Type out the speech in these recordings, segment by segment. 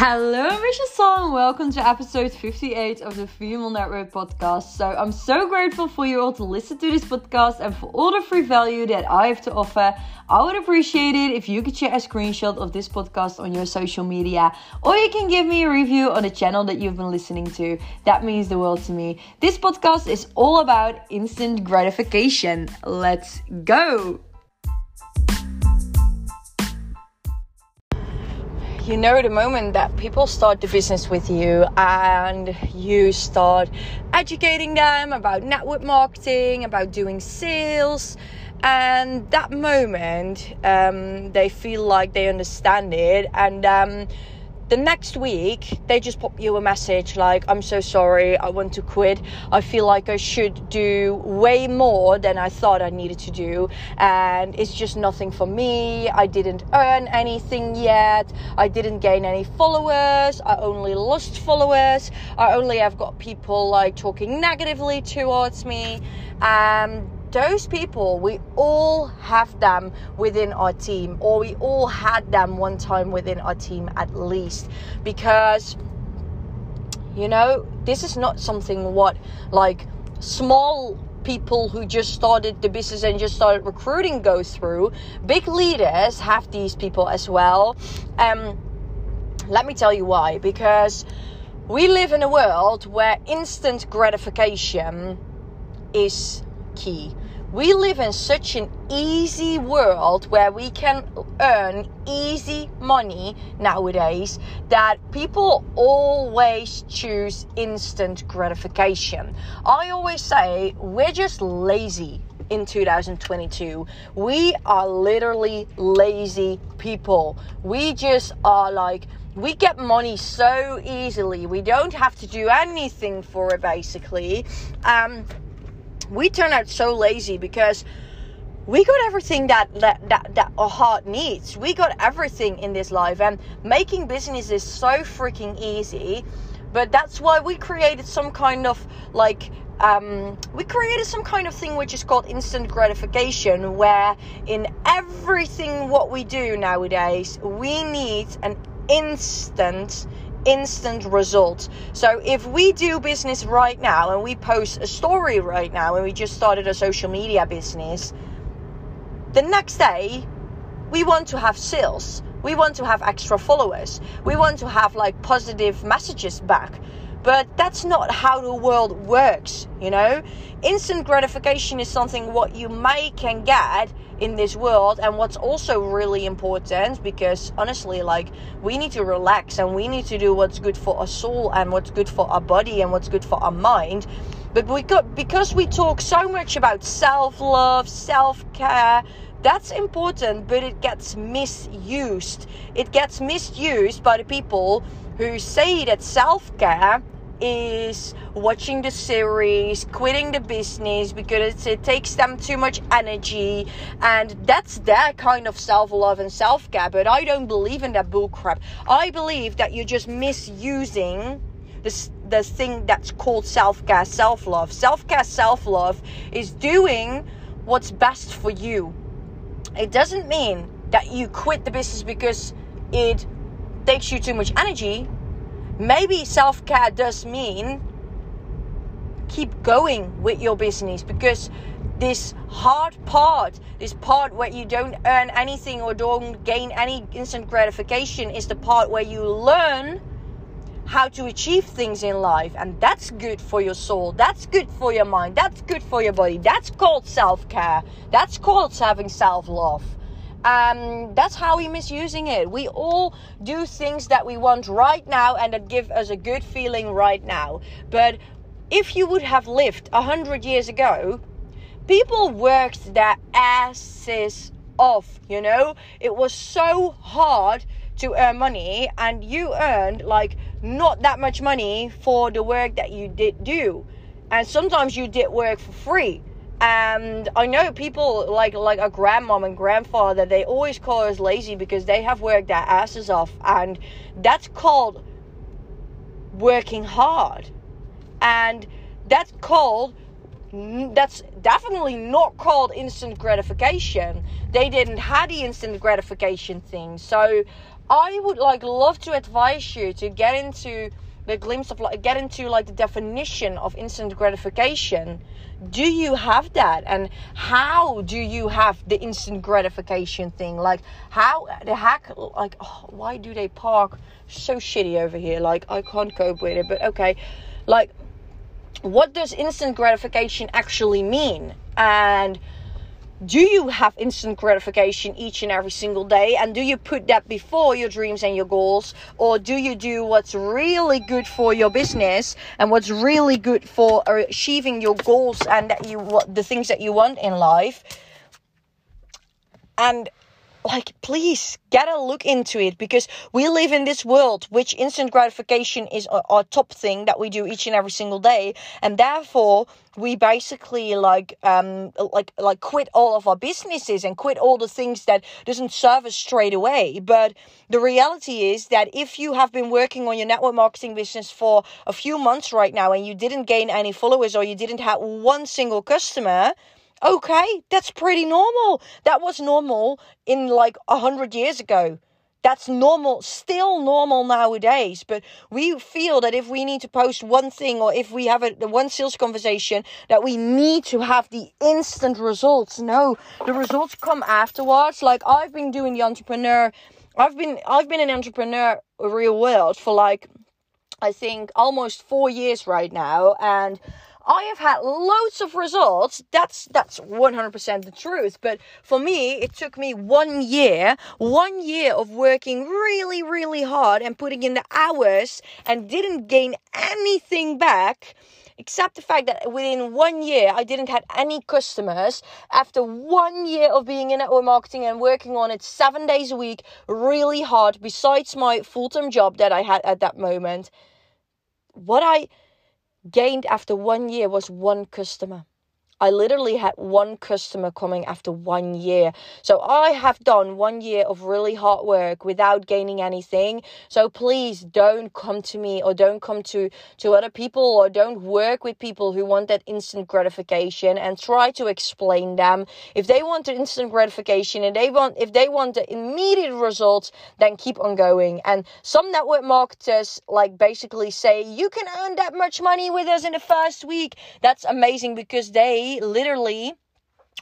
Hello, ambitious souls. Welcome to episode 58 of the Female Network podcast. So, I'm so grateful for you all to listen to this podcast and for all the free value that I have to offer. I would appreciate it if you could share a screenshot of this podcast on your social media or you can give me a review on the channel that you've been listening to. That means the world to me. This podcast is all about instant gratification. Let's go. You know the moment that people start the business with you and you start educating them about network marketing, about doing sales, and that moment um, they feel like they understand it. And um, the next week they just pop you a message like i'm so sorry i want to quit. I feel like i should do way more than i thought i needed to do and it's just nothing for me. I didn't earn anything yet. I didn't gain any followers. I only lost followers. I only have got people like talking negatively towards me. And those people, we all have them within our team, or we all had them one time within our team at least, because you know, this is not something what like small people who just started the business and just started recruiting go through. Big leaders have these people as well. Um, let me tell you why. Because we live in a world where instant gratification is key. We live in such an easy world where we can earn easy money nowadays that people always choose instant gratification. I always say we're just lazy in 2022. We are literally lazy people. We just are like, we get money so easily. We don't have to do anything for it basically. Um, we turn out so lazy because we got everything that, that that that our heart needs. We got everything in this life, and making business is so freaking easy. But that's why we created some kind of like um, we created some kind of thing which is called instant gratification, where in everything what we do nowadays, we need an instant instant results. So if we do business right now and we post a story right now and we just started a social media business, the next day we want to have sales. We want to have extra followers. We want to have like positive messages back. But that's not how the world works, you know? Instant gratification is something what you may can get in this world. And what's also really important because honestly like we need to relax and we need to do what's good for our soul and what's good for our body and what's good for our mind. But we got because we talk so much about self-love self-care that's important but it gets misused. It gets misused by the people who say that self-care is watching the series, quitting the business because it takes them too much energy, and that's their kind of self love and self care. But I don't believe in that bullcrap. I believe that you're just misusing this the thing that's called self care, self love. Self care, self love is doing what's best for you. It doesn't mean that you quit the business because it takes you too much energy maybe self care does mean keep going with your business because this hard part, this part where you don't earn anything or don't gain any instant gratification, is the part where you learn how to achieve things in life. And that's good for your soul. That's good for your mind. That's good for your body. That's called self care. That's called having self love um, that's how we're misusing it. We all do things that we want right now and that give us a good feeling right now. But if you would have lived a hundred years ago, people worked their asses off. You know, it was so hard to earn money, and you earned like not that much money for the work that you did do. And sometimes you did work for free and I know people like like a grandmom and grandfather, they always call us lazy because they have worked their asses off, and that's called working hard, and that's called that's definitely not called instant gratification. They didn't have the instant gratification thing. So I would like love to advise you to get into the glimpse of like get into like the definition of instant gratification. Do you have that? And how do you have the instant gratification thing? Like how the heck like oh, why do they park so shitty over here? Like i can't cope with it but okay. Like what does instant gratification actually mean? And do you have instant gratification each and every single day? And do you put that before your dreams and your goals? Or do you do what's really good for your business and what's really good for achieving your goals and that you what the things that you want in life? And like please get a look into it because we live in this world which instant gratification is our, our, top thing that we do each and every single day. And therefore we basically like um like like quit all of our businesses and quit all the things that doesn't serve us straight away. But the reality is that if you have been working on your network marketing business for a few months right now and you didn't gain any followers or you didn't have one single customer Okay, that's pretty normal. That was normal in like a hundred years ago. That's normal, still normal nowadays. But we feel that if we need to post one thing or if we have a one sales conversation, that we need to have the instant results. No, the results come afterwards. Like I've been doing the entrepreneur, I've been I've been an entrepreneur real world for like I think almost four years right now, and I have had loads of results. That's that's 100% the truth. But for me, it took me one year, one year of working really, really hard and putting in the hours and didn't gain anything back except the fact that within one year I didn't have any customers. After one year of being in network marketing and working on it seven days a week, really hard, besides my full time job that I had at that moment, what I gained after one year was one customer. I literally had one customer coming after one year. So I have done one year of really hard work without gaining anything. So please don't come to me or don't come to, to other people or don't work with people who want that instant gratification and try to explain them. If they want the instant gratification and they want, if they want the immediate results, then keep on going. And some network marketers like basically say, you can earn that much money with us in the first week. That's amazing because they literally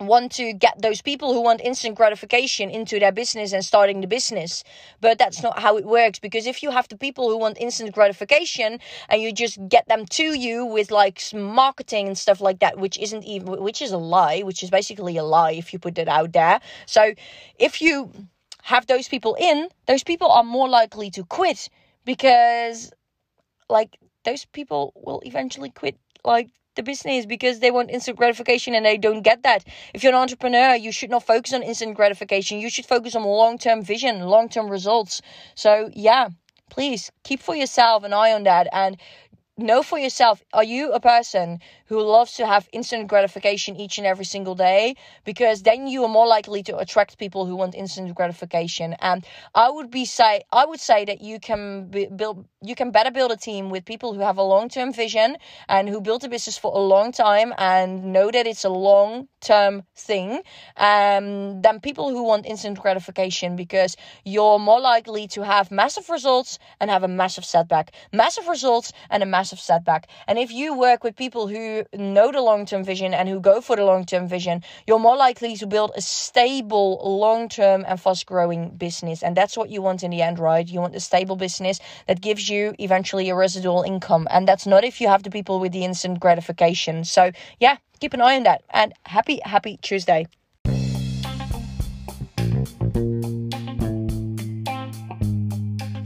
want to get those people who want instant gratification into their business and starting the business. But that's not how it works because if you have the people who want instant gratification and you just get them to you with like marketing and stuff like that, which isn't even, which is a lie, which is basically a lie if you put it out there. So if you have those people in, those people are more likely to quit because like those people will eventually quit like the business because they want instant gratification and they don't get that. If you're an entrepreneur, you should not focus on instant gratification. You should focus on long term vision, long term results. So, yeah, please keep for yourself an eye on that and know for yourself are you a person who loves to have instant gratification each and every single day? Because then you are more likely to attract people who want instant gratification. And i would be say i would say that you can build you can better build a team with people who have a long-term vision and who built a business for a long time and know that it's a long-term thing um, than people who want instant gratification because you're more likely to have massive results and have a massive setback. Massive results and a massive setback and if you work with people who know the long term vision and who go for the long term vision, you're more likely to build a stable, long term, and fast growing business. And that's what you want in the end, right? You want a stable business that gives you eventually a residual income. And that's not if you have the people with the instant gratification. So, yeah, keep an eye on that. And happy, happy Tuesday.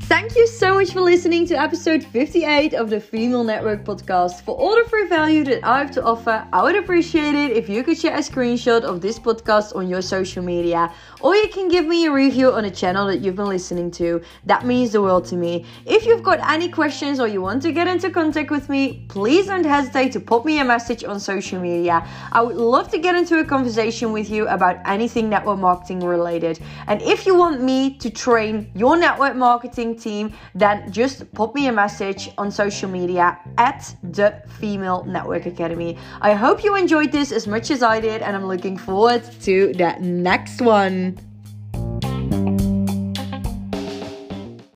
Thank you so much for listening to episode 58 of the Female Network podcast. For all the free value that I have to offer, I would appreciate it if you could share a screenshot of this podcast on your social media, or you can give me a review on the channel that you've been listening to. That means the world to me. If you've got any questions or you want to get into contact with me, please don't hesitate to pop me a message on social media. I would love to get into a conversation with you about anything network marketing related. And if you want me to train your network marketing team, team, then just pop me a message on social media at the Female Network Academy. I hope you enjoyed this as much as I did, and I'm looking forward to the next one.